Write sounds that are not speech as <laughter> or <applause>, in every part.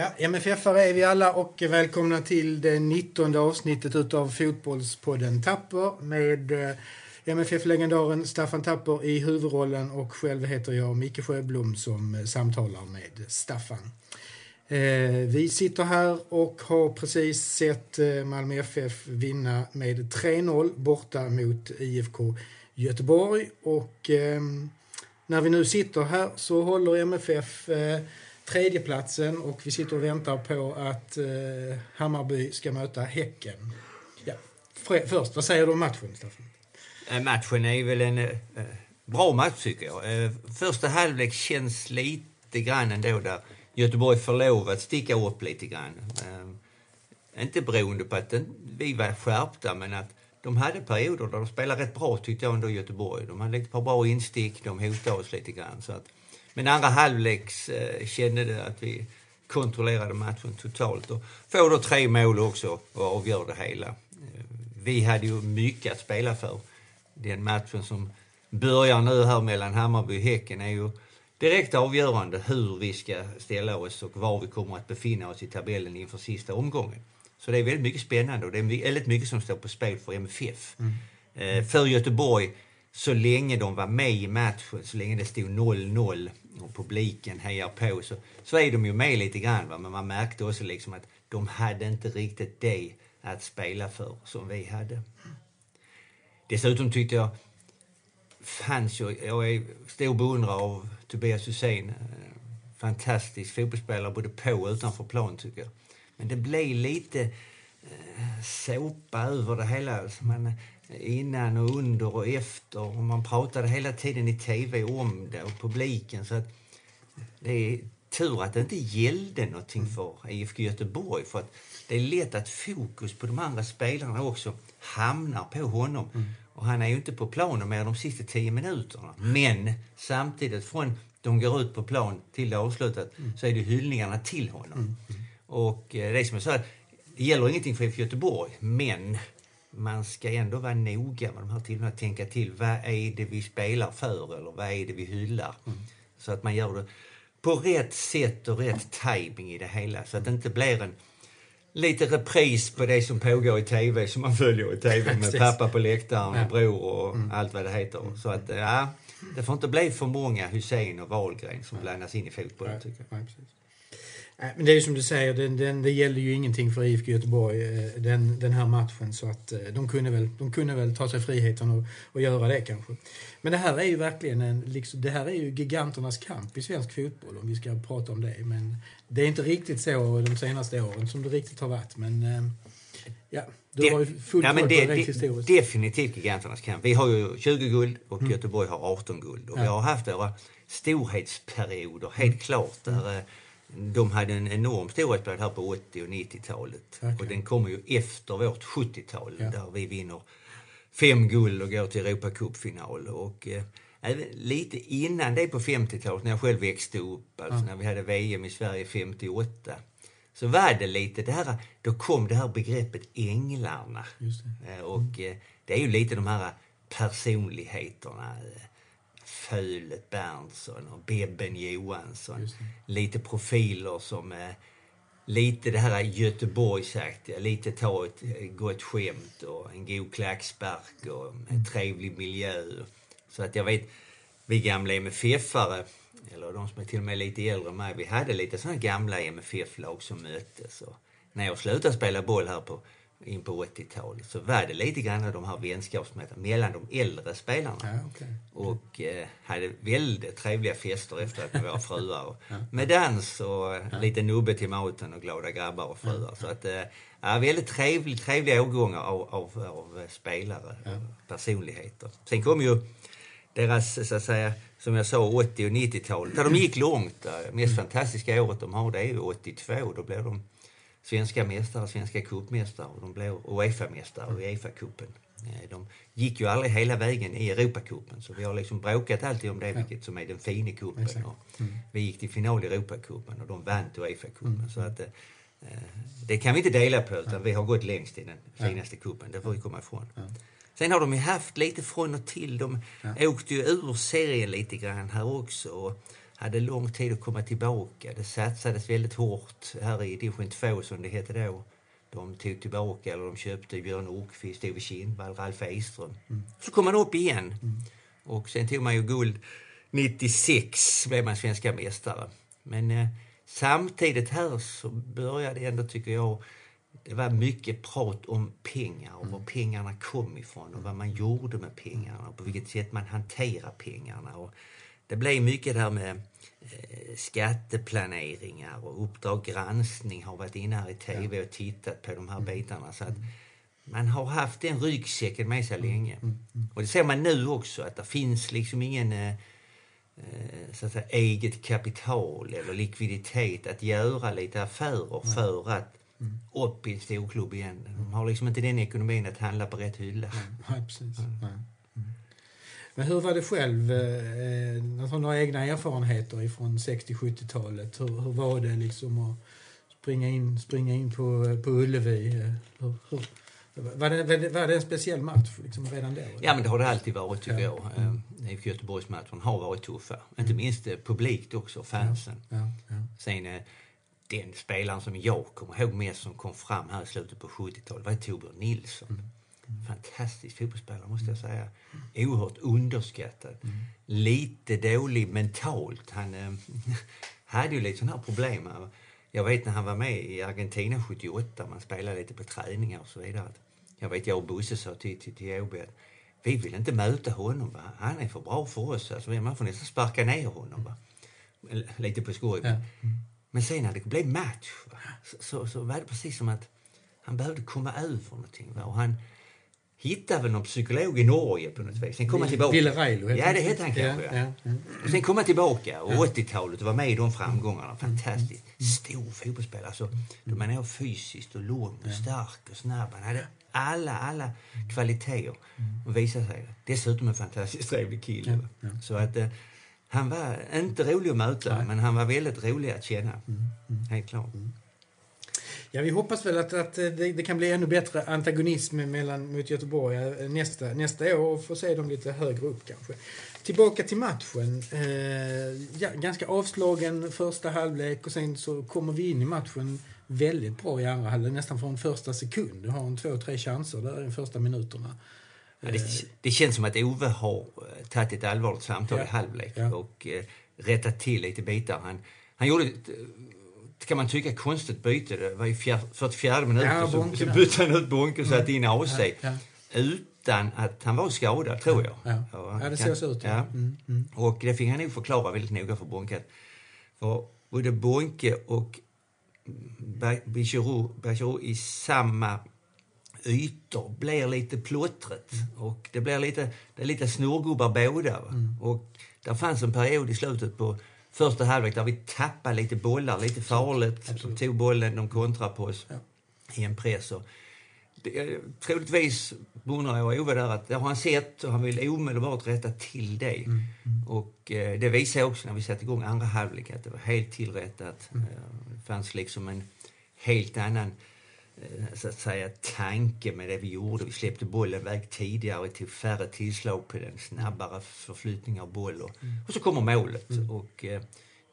Ja, MFF-are är vi alla och välkomna till det 19 avsnittet utav Fotbollspodden Tapper med eh, MFF-legendaren Staffan Tapper i huvudrollen och själv heter jag Micke Sjöblom som samtalar med Staffan. Eh, vi sitter här och har precis sett eh, Malmö FF vinna med 3-0 borta mot IFK Göteborg och när vi nu sitter här så håller MFF tredjeplatsen och vi sitter och väntar på att eh, Hammarby ska möta Häcken. Ja. Först, vad säger du om matchen, Staffan? Eh, matchen är väl en eh, bra match, tycker jag. Eh, första halvlek känns lite grann ändå där Göteborg får lov att sticka upp lite grann. Eh, inte beroende på att den, vi var skärpta, men att de hade perioder där de spelade rätt bra, tyckte jag, ändå Göteborg. De hade ett par bra instick, de hotade oss lite grann. Så att, men andra halvlek eh, kände det att vi kontrollerade matchen totalt och får då tre mål också och avgör det hela. Eh, vi hade ju mycket att spela för. Den matchen som börjar nu här mellan Hammarby och Häcken är ju direkt avgörande hur vi ska ställa oss och var vi kommer att befinna oss i tabellen inför sista omgången. Så det är väldigt mycket spännande och det är väldigt mycket som står på spel för MFF. Mm. Eh, för Göteborg, så länge de var med i matchen, så länge det stod 0-0 och publiken hejar på så, så är de ju med lite grann. Va? Men man märkte också liksom att de hade inte riktigt det att spela för som vi hade. Dessutom tyckte jag fanns ju, jag är stor beundrare av Tobias Hysén. Eh, fantastisk fotbollsspelare både på och utanför plan tycker jag. Men det blev lite eh, såpa över det hela. Alltså man, eh, innan och under och efter. Och man pratade hela tiden i tv om det och publiken. Så att det är tur att det inte gällde någonting för IFK Göteborg. För att det är lätt att fokus på de andra spelarna också hamnar på honom. Mm. Och han är ju inte på planen mer de sista tio minuterna. Men samtidigt från de går ut på plan till det avslutat mm. så är det hyllningarna till honom. Mm. Och eh, det är som jag sa, det gäller ingenting för IFK Göteborg, men man ska ändå vara noga med de här tillfällena. Tänka till, vad är det vi spelar för eller vad är det vi hyllar? Mm. Så att man gör det på rätt sätt och rätt timing i det hela. Så att det inte blir en lite repris på det som pågår i TV, som man följer i TV <laughs> med pappa på läktaren och bror och mm. allt vad det heter. Så att, ja, det får inte bli för många Hussein och Wahlgren som blandas in i fotbollen, tycker jag. Men det är ju som du säger, den, den, det gäller ju ingenting för IFK Göteborg eh, den, den här matchen. Så att eh, de kunde väl, de kunde väl ta sig friheten och, och göra det kanske. Men det här är ju verkligen en, liksom, det här är ju giganternas kamp i svensk fotboll om vi ska prata om det. Men det är inte riktigt så de senaste åren som det riktigt har varit. Men eh, ja, du har ju full ja, på det historiskt. Definitivt giganternas kamp. Vi har ju 20 guld och mm. Göteborg har 18 guld. Och ja. vi har haft våra storhetsperioder, helt mm. klart. Där, mm de hade en enorm storhetsperiod här på 80 och 90-talet. Okay. Och den kommer ju efter vårt 70-tal ja. där vi vinner fem guld och går till Europacupfinal. Och eh, även lite innan det på 50-talet när jag själv växte upp, alltså ja. när vi hade VM i Sverige 58. Så var det lite det här, då kom det här begreppet änglarna. Det. Mm. Och eh, det är ju lite de här personligheterna eh, Fölet Berntsson och Bebben Johansson. Lite profiler som eh, lite det här Göteborgsaktiga, lite ta ett eh, gott skämt och en god klackspark och en mm. trevlig miljö. Så att jag vet, vi gamla MFF-are, eller de som är till och med lite äldre än mig, vi hade lite sådana gamla MFF-lag som möttes. Och när jag slutade spela boll här på in på 80-talet så var det lite grann de här vänskapsmötena mellan de äldre spelarna. Ja, okay. Och eh, hade väldigt trevliga fester efteråt med våra fruar. Och, <laughs> ja. Med dans och ja. lite nubbe till maten och glada grabbar och fruar. Så att, eh, ja, väldigt trevlig, trevliga årgångar av, av, av spelare och personligheter. Sen kom ju deras, så att säga, som jag sa, 80 och 90-talet. Där de gick långt. Det mest mm. fantastiska året de har det är ju 82. Då blev de svenska mästare, svenska cupmästare och de blev Uefa-mästare och Uefa-cupen. Eh, de gick ju aldrig hela vägen i Europacupen så vi har liksom bråkat alltid om det, vilket som är den fina cupen. Mm. Vi gick till final i Europacupen och de vann Uefa-cupen. Mm. Så att, eh, det kan vi inte dela på utan vi har gått längst i den finaste cupen, det får vi komma ifrån. Sen har de ju haft lite från och till. De ja. åkte ju ur serien lite grann här också. Och hade lång tid att komma tillbaka. Det satsades väldigt hårt här i division 2 som det hette då. De tog tillbaka, eller de köpte Björn Nordqvist, Ove Kindvall, Ralf Eström. Mm. Så kom man upp igen. Mm. Och sen tog man ju guld 96, blev man svenska mästare. Men eh, samtidigt här så började ändå, tycker jag, det var mycket prat om pengar och var mm. pengarna kom ifrån och vad man gjorde med pengarna och på vilket sätt man hanterar pengarna. Och det blev mycket det här med eh, skatteplaneringar och Uppdrag granskning har varit inne här i tv och tittat på de här mm. bitarna. Så att man har haft den ryggsäcken med sig mm. länge. Och det ser man nu också att det finns liksom ingen eh, eh, så att säga, eget kapital eller likviditet att göra lite affärer för att mm. upp i en storklubb igen. De har liksom inte den ekonomin att handla på rätt hylla. Nej, precis. Nej. Men hur var det själv? Eh, har några egna erfarenheter från 60-70-talet. Hur, hur, var det liksom att springa in, springa in på, på Ullevi? Eh, hur, hur, var, det, var det en speciell match liksom redan då? Ja, men det har det alltid varit tycker ja. jag. Mm. IFK Göteborgsmatchen har varit tuffa. Mm. Inte minst eh, publikt också, fansen. Ja. Ja. Sen eh, den spelaren som jag kommer ihåg mest som kom fram här i slutet på 70-talet var Torbjörn Nilsson. Mm fantastisk fotbollsspelare måste jag säga. Oerhört underskattad. Mm. Lite dålig mentalt. Han äh, <laughs> hade ju lite sådana här problem. Jag vet när han var med i Argentina 78, man spelade lite på träningar och så vidare. Jag vet jag och Bosse sa till, till, till Åby att vi vill inte möta honom. Va? Han är för bra för oss. Alltså, man får nästan sparka ner honom. Va? Lite på skoj. Ja. Mm. Men sen när det blev match så, så, så, var det precis som att han behövde komma över någonting. Va? Och han, hittade väl någon psykolog i Norge på något vis. Sen kom han tillbaka. Ville Railo Ja, det hette han kanske. Ja, ja. Och sen kom han tillbaka och 80-talet var med i de framgångarna. Fantastiskt. Stor fotbollsspelare. Alltså, då man är fysiskt och lång och stark och snabb. Han hade alla, alla kvaliteter. Och visade sig. Dessutom en fantastiskt trevlig kille. Så att eh, han var inte rolig att möta, men han var väldigt rolig att känna. Mm, mm. Helt klart. Ja, vi hoppas väl att, att det, det, kan bli ännu bättre antagonism mellan, mot Göteborg eh, nästa, nästa år och få se dem lite högre upp kanske. Tillbaka till matchen. Eh, ja, ganska avslagen första halvlek och sen så kommer vi in i matchen väldigt bra i andra halvlek, nästan från första sekund. Du har en två, tre chanser där i de första minuterna. Ja, det, det, känns som att Ove har eh, tagit ett allvarligt samtal ja. i halvlek och eh, rättat till lite bitar. Han, han gjorde kan man tycka, konstigt byte. Det var i 44 minuter ja, så, så bytte han ut Bonke och satte in AC. Ja, ja. Utan att han var skadad, tror jag. Ja, ja. det ser så ut. Ja. Mm, mm. Och det fick han nog förklara väldigt noga för Bonke. För både Bonke och Bachirou i samma ytor blir lite plottret. Mm. Och det blir lite, det är lite snorgubbar båda. Mm. Och där fanns en period i slutet på första halvlek där vi tappade lite bollar, lite farligt. De tog bollen, de kontrade på oss ja. i en press. Och det, troligtvis beundrar jag Ove där att det har han sett och han vill omedelbart rätta till det. Mm. Mm. Och eh, det visade också när vi satte igång andra halvlek att det var helt tillrättat. Mm. Eh, det fanns liksom en helt annan så att säga, tanke med det vi gjorde. Vi släppte bollen väg tidigare, tog färre tillslag på den, snabbare förflyttning av boll och, mm. och så kommer målet. Mm. Och eh,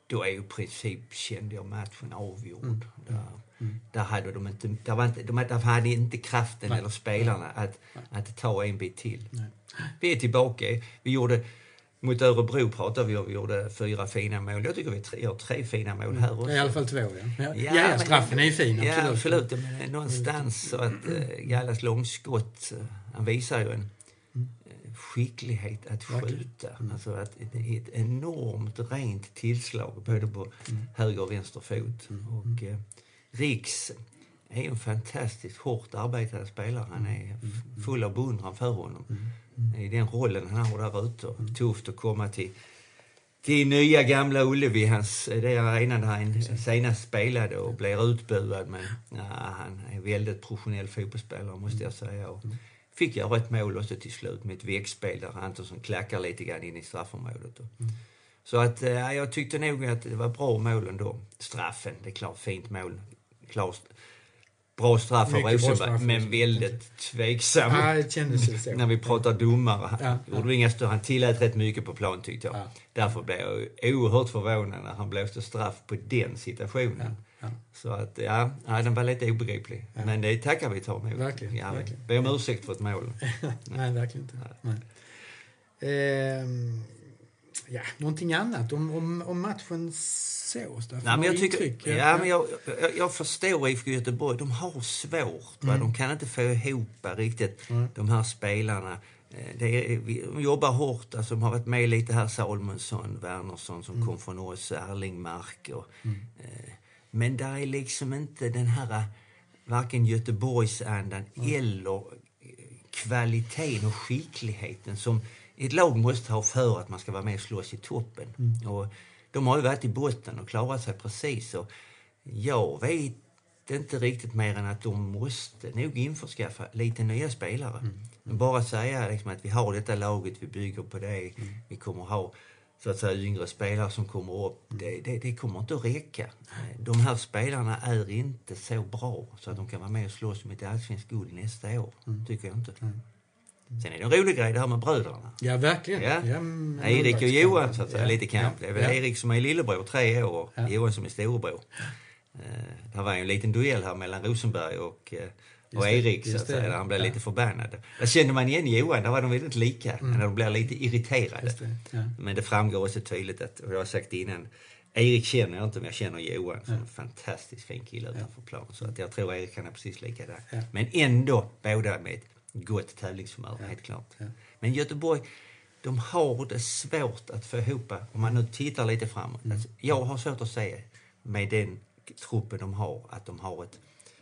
då är ju i princip, kände jag, matchen avgjord. Mm. Där, mm. där hade de inte, där var inte, de, där hade inte kraften Nej. eller spelarna att, att ta en bit till. Nej. Vi är tillbaka. Vi gjorde mot Örebro pratade vi om, vi gjorde fyra fina mål. Jag tycker vi gör tre fina mål här också. I alla fall två, ja. Ja, ja, ja straffen är ju fin, absolut. Ja, absolut. Men någonstans så att äh, Gallas långskott, äh, han visar ju en äh, skicklighet att skjuta. Mm. Alltså att ett, enormt rent tillslag både på mm. höger och vänster fot. Mm. Och äh, Riks är en fantastiskt hårt arbetande spelare. Han är mm. full av beundran för honom. Mm i den rollen han har där ute. Mm. Tufft att komma till, till nya gamla Ullevi, hans, det arenan där han senast spelade och blir utbuad. Men ja, han är väldigt professionell fotbollsspelare måste jag säga. Och fick göra ett mål också till slut med ett väggspel där Antonsson klackar lite grann in i straffområdet. Mm. Så att ja, jag tyckte nog att det var bra mål ändå. Straffen, det är klart fint mål. Klart bra straff av Rosenberg, men Rosenberg. väldigt tveksam. Ja, det kändes så. <laughs> När vi pratar domare. Ja, Gjorde inga större, han tillät rätt mycket på plan tyckte jag. Ja. Därför blev jag oerhört förvånad när han blåste straff på den situationen. Ja, ja. Så att, ja, ja, den var lite obegriplig. Men det tackar vi tar emot. Verkligen, Ja, verkligen. Be om ursäkt för ett mål. <laughs> Nej, verkligen inte. Nej. Ehm, ja, någonting annat om, om, om matchen så, Staffan? Nej, men jag, tycker, intryck? ja, men jag, jag, jag förstår IFK Göteborg. De har svårt. Va? De kan inte få ihop riktigt de här spelarna. Eh, Det är, de jobbar hårt. Alltså, de har varit med lite här. Salmonsson, Wernersson som kom från oss, Erlingmark. Och, eh, men där är liksom inte den här varken Göteborgsandan eller eh, kvaliteten och skickligheten som ett lag måste ha för att man ska vara med och slåss i toppen. Och de har ju varit i botten och klarat sig precis. Och jag vet inte riktigt mer än att de måste nog införskaffa lite nya spelare. Bara säga liksom att vi har detta laget, vi bygger på det. Vi kommer ha så att säga yngre spelare som kommer upp. Det, det, det kommer inte att räcka. De här spelarna är inte så bra så att de kan vara med och slåss om ett allsvenskt guld nästa år. Tycker jag inte. Sen är det en rolig grej det här med bröderna. Ja, verkligen. Ja. men- Erik och. Johan, så att säga, Ja, lite kamp. ja, Det är väl ja. Erik som är lillebror, tre år, och Ja. Johan som är storebror. Eh, det var ju en liten duell här mellan Rosenberg och, eh, och det, Erik, så just att säga, han blev Ja. lite förbannad. Där kände man igen Johan, där var de väldigt lika, när de blev lite irriterade. Just det, ja. Men det framgår också tydligt att, och jag har sagt innan, Erik känner jag inte, men jag känner Johan som en fantastiskt fin kille utanför plan. Så att jag tror Erik kan är precis likadan. Ja. Men ändå båda med ett gott tävlingshumör, helt klart. Ja. Men Göteborg, de har det svårt att få ihop, om man nu tittar lite framåt. Mm. Alltså, jag har svårt att se med den truppen de har, att de har ett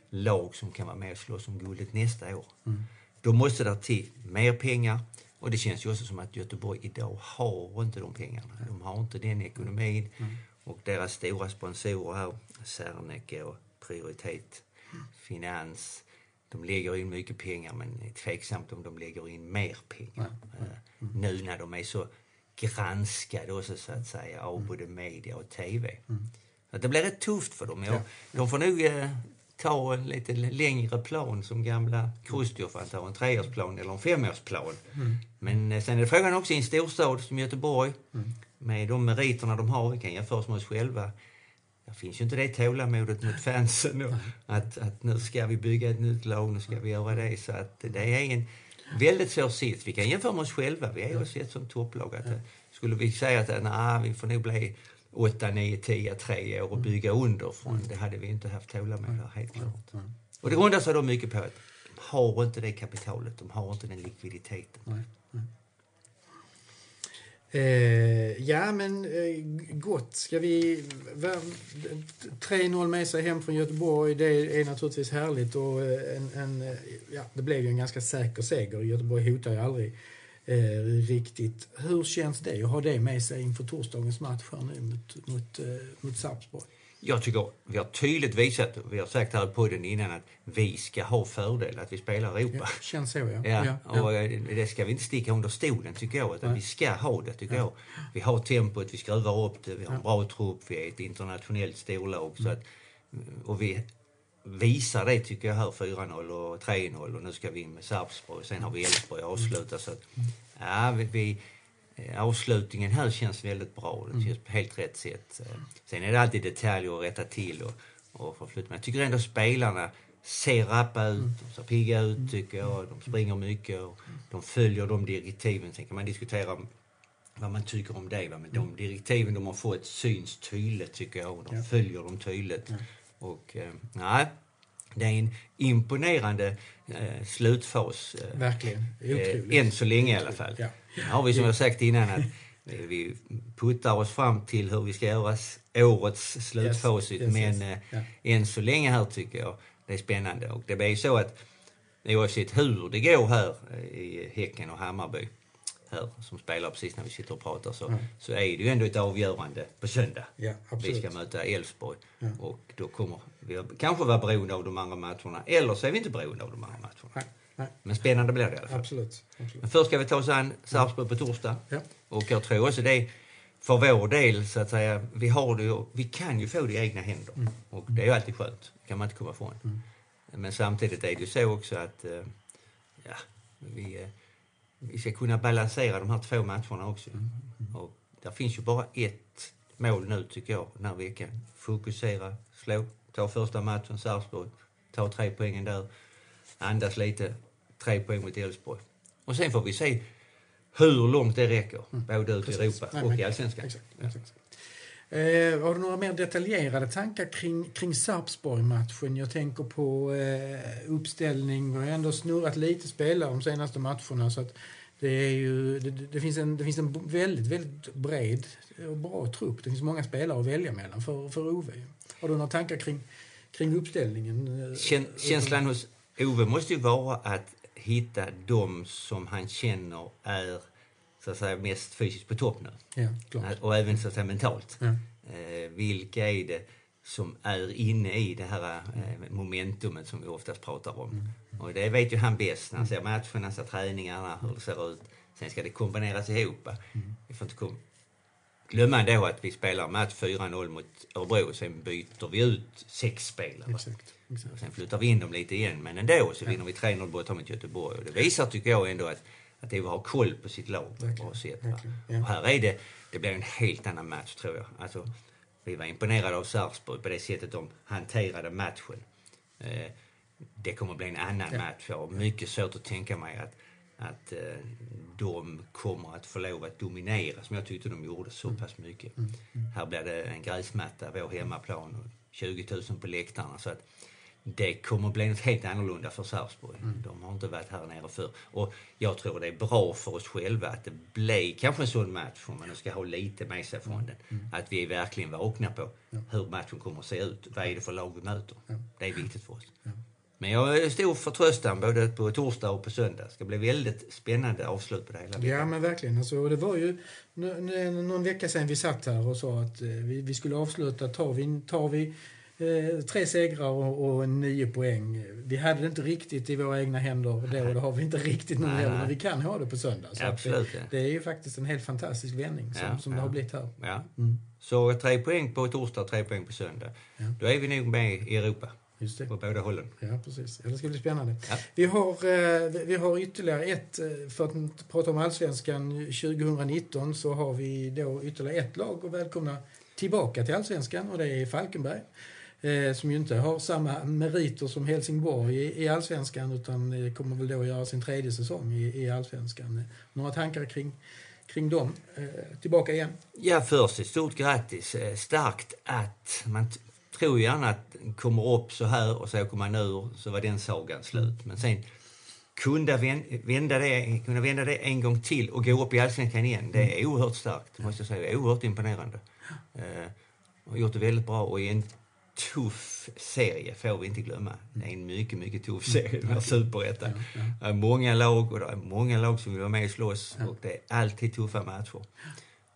lag som kan vara med och slåss om guldet nästa år. Mm. Då måste det till mer pengar. Och det känns ju också som att Göteborg idag har inte de pengarna. De har inte den ekonomin. Och deras stora sponsorer här, Serneke och Prioritet Finans, de lägger in mycket pengar men det är tveksamt om de lägger in mer pengar. Eh, Nu när de är så granskade också så att säga av både media och TV. Så att det blir rätt tufft för dem. Jag, De får nog eh, ta en lite längre plan som gamla Krustjof, att ta en treårsplan eller en femårsplan. Men eh, sen är frågan också i en storstad som Göteborg, med de meriterna de har, vi kan jämföra med oss själva. Det finns ju inte det tålamodet mot fansen. Och att, att nu ska vi bygga ett nytt lag, nu ska vi göra det. Så att det är en väldigt svår sits. Vi kan jämföra med oss själva. Vi är också ett sånt topplag. Att, eh, Skulle vi säga att nej, vi får nog bli 8, 9, 10, 3 år och bygga underifrån. Det hade vi inte haft tålamod där, helt klart. Och det grundar sig då mycket på att de har inte det kapitalet, de har inte den likviditeten. Eh, ja, men eh, gott. Ska vi... 3-0 med sig hem från Göteborg, det är naturligtvis härligt. Och eh, en, en, eh, ja, det blev ju en ganska säker seger. Göteborg hotar ju aldrig eh, riktigt. Hur känns det att ha det med sig inför torsdagens match här nu mot, mot, eh, mot Sarpsborg? Jag tycker vi har tydligt visat, vi har sagt här på den innan, att vi ska ha fördel att vi spelar Europa. Ja, känns så, ja. Ja, ja, och eh, det ska vi inte sticka under stolen tycker jag, utan vi ska ha det tycker jag. Vi har tempot, vi skruvar upp det, vi har en bra trupp, vi är ett internationellt storlag. Så att, och vi visar det tycker jag här, 4-0 och 3-0 och nu ska vi in med Sarpsborg, sen har vi Elfsborg avslutat. Så att, ja, vi, eh, avslutningen här känns väldigt bra, det känns på helt rätt sätt. Eh, Sen är det alltid detaljer att rätta till och, och förflytta. Men jag tycker ändå spelarna ser rappa ut, de ser pigga ut tycker jag. De springer mycket och de följer de direktiven. Sen kan man diskutera vad man tycker om det. va, Men de direktiven de har fått syns tydligt tycker jag. Och de följer dem tydligt. Och eh, nej, det är en imponerande eh, slutfas. Eh, Verkligen. Otroligt. Eh, än så länge i alla fall. Ja. Nu har vi som jag sagt innan att eh, vi puttar oss fram till hur vi ska göra årets slutfacit. yes, Men yes. eh, Ja. än så länge här tycker jag det är spännande. Och det blir så att oavsett hur det går här eh, i Häcken och Hammarby här som spelar precis när vi sitter och pratar så, så är det ju ändå ett avgörande på söndag. Ja, Vi ska möta Elfsborg Ja. och då kommer vi kanske vara beroende av de andra matcherna eller så är vi inte beroende av de andra matcherna. Nej, nej, Men spännande blir det i alla fall. absolut. absolut. Men först ska vi ta oss an Sarpsborg på torsdag. Ja. Och jag tror också det för vår del så att säga, vi har det vi kan ju få det i egna händer. Och det är ju alltid skönt, kan man inte komma ifrån. men samtidigt är det ju så också att eh, ja, vi, eh, vi ska kunna balansera de här två matcherna också. Och där finns ju bara ett mål nu tycker jag den här veckan. Fokusera, slå, ta första matchen Sarpsborg, ta tre poängen där, andas lite, tre poäng mot Elfsborg. Och sen får vi se hur långt det räcker, både ut i. Europa Nej, och i Allsvenskan. Exakt, exakt. Eh, har du några mer detaljerade tankar kring, kring Sarpsborg-matchen? Jag tänker på eh, uppställning. Vi har ändå snurrat lite spelare de senaste matcherna. Så att det, är ju, det, det, finns en, det finns en väldigt, väldigt bred och bra trupp. Det finns många spelare att välja mellan för, för Ove. Har du några tankar kring, kring uppställningen? Eh, Kän, känslan hos Ove måste ju vara att hitta de som han känner är så att säga, mest fysiskt på topp nu. Ja, klart. Och även så att säga, mentalt. Ja. Eh, vilka är det som är inne i det här eh, momentumet som vi oftast pratar om? Mm. Och det vet ju han bäst när han ser matcherna, ser träningarna, hur det ser ut. Sen ska det kombineras ihop. Mm. Vi får inte kom- glömma ändå att vi spelar match 4-0 mot Örebro, sen byter vi ut sex spelare. Exakt. exakt. Och sen flyttar vi in dem lite igen, men ändå så vinner vi 3-0 borta mot Göteborg. Och det visar, tycker jag, ändå att, att Ove har koll på sitt lag på ett bra sätt. Och här är det, det blir en helt annan match, tror jag. Alltså, vi var imponerade av Sarpsborg på det sättet de hanterade matchen. Eh, det kommer bli en annan Ja. match. Jag har mycket svårt att tänka mig att, att eh, de kommer att få lov att dominera som jag tyckte de gjorde så Mm. pass mycket. Här blir det en gräsmatta, vår hemmaplan och 20 000 på läktarna. Så att det kommer bli något helt annorlunda för Sarpsborg. Mm. De har inte varit här nere förr. Och jag tror det är bra för oss själva att det blir kanske en sån match, om man nu ska ha lite med sig från den. Mm. Att vi är verkligen vakna på hur matchen kommer att se ut. Vad är det för lag vi möter? Det är viktigt för oss. Men jag har stor förtröstan både på torsdag och på söndag. Det ska bli väldigt spännande avslut på det hela. Ja, men verkligen. Alltså, det var ju någon vecka sedan vi satt här och sa att eh, vi, vi skulle avsluta. Tar vi, tar vi tre segrar och, och nio poäng. Vi hade det inte riktigt i våra egna händer då och det har vi inte riktigt nu heller. Men vi kan ha det på söndag. Så Absolut, det, ja. det är ju faktiskt en helt fantastisk vändning som, Ja, som ja. det har blivit här. Ja. Mm. Så tre poäng på torsdag och tre poäng på söndag. Ja. Då är vi nog med i Europa Just det. på båda hållen. Ja, precis. Ja, det ska bli spännande. Ja. Vi, har, eh, vi- har ytterligare ett, eh, för att prata om allsvenskan 2019, så har vi då ytterligare ett lag att välkomna tillbaka till allsvenskan och det är Falkenberg. Eh, som ju inte har samma meriter som Helsingborg i, i allsvenskan utan eh, kommer väl då göra sin tredje säsong i, i allsvenskan. Några tankar kring, kring dem? Eh, tillbaka igen. Ja, först ett stort grattis. Eh, Starkt att man tror gärna att kommer upp så här och så åker man ur så var den sagan slut. Men sen kunna vän- vända det, kunna vända det en gång till och gå upp i allsvenskan igen. Det är oerhört starkt, måste jag säga. Oerhört imponerande. Eh, och gjort det väldigt bra och i en tuff serie får vi inte glömma. Det är en mycket, mycket tuff serie, den här superettan. Det är många lag och det är många lag som vill vara med och slåss och det är alltid tuffa matcher.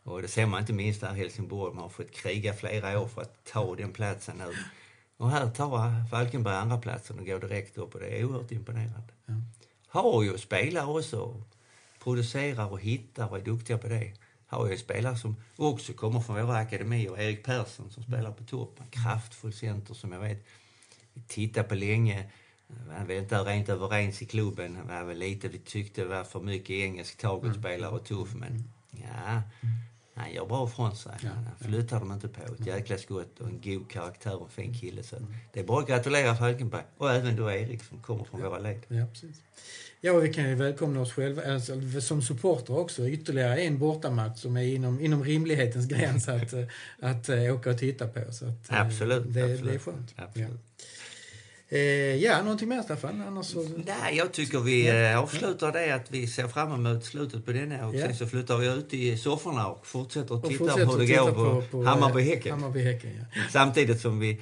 Och det ser man inte minst här i Helsingborg. Man har fått kriga flera år för att ta den platsen nu. Och här tar Falkenberg andra platsen och går direkt upp och det är oerhört imponerande. Ja. Har ju spelare också, producerar och hittar och är duktiga på det. Har ju spelare som också kommer från våra akademier, Erik Persson som spelar på topp. En kraftfull center som jag vet vi tittade på länge. Vi var inte rent överens i klubben. Det var väl lite, vi tyckte det var för mycket engelsk tagelspelare och tuff. Men ja, han gör bra ifrån sig. Han flyttar dem inte på. Ett jäkla skott och en god karaktär och en fin kille. Så det är bara att gratulera Falkenberg. Och även då Erik som kommer från våra led. Ja, precis. Ja, och vi kan ju välkomna oss själva alltså, som supporter också. Ytterligare en bortamatch som är inom, inom rimlighetens gräns att, <laughs> eh, att uh, åka och titta på. Så att, eh, Absolut. Det, absolut. det är skönt. Absolut. Ja. Eh, ja, någonting mer Staffan? Annars så... Nej, jag tycker vi eh, avslutar det att vi ser fram emot slutet på denna och sen så flyttar vi ut i sofforna och fortsätter att och titta fortsätter på hur det går på, Hammarby-Häcken. Hammarby-Häcken, ja. Samtidigt som vi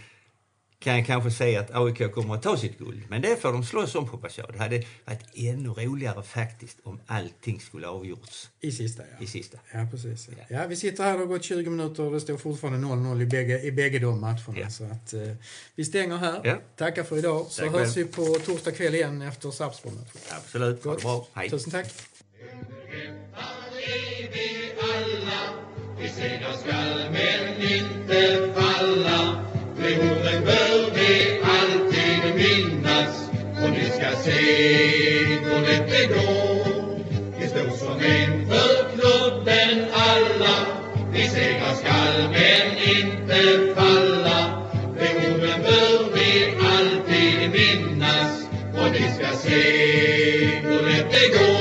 kan kanske säga att AIK kommer att ta sitt guld. Men det får de slåss om hoppas jag. Det hade varit ännu roligare faktiskt om allting skulle avgjorts I sista, ja. i sista. Ja, precis. Ja. vi sitter här, det har gått 20 minuter och det står fortfarande 0-0 i bägge, i bägge de matcherna. Ja. Så att, eh, vi stänger här. Ja. Tackar för idag. Så Tack hörs vi på torsdag kväll igen efter Sarpsborg-matchen. Absolut. Ha det bra. Hej. Tusen tack. Vi segrar skall men inte falla. Regionen bör vi alltid minnas och ni ska se hur lätt det går. Vi står som en för klubben alla. Vi segrar skall men inte falla. Regionen bör vi alltid minnas och ni ska se hur lätt det går.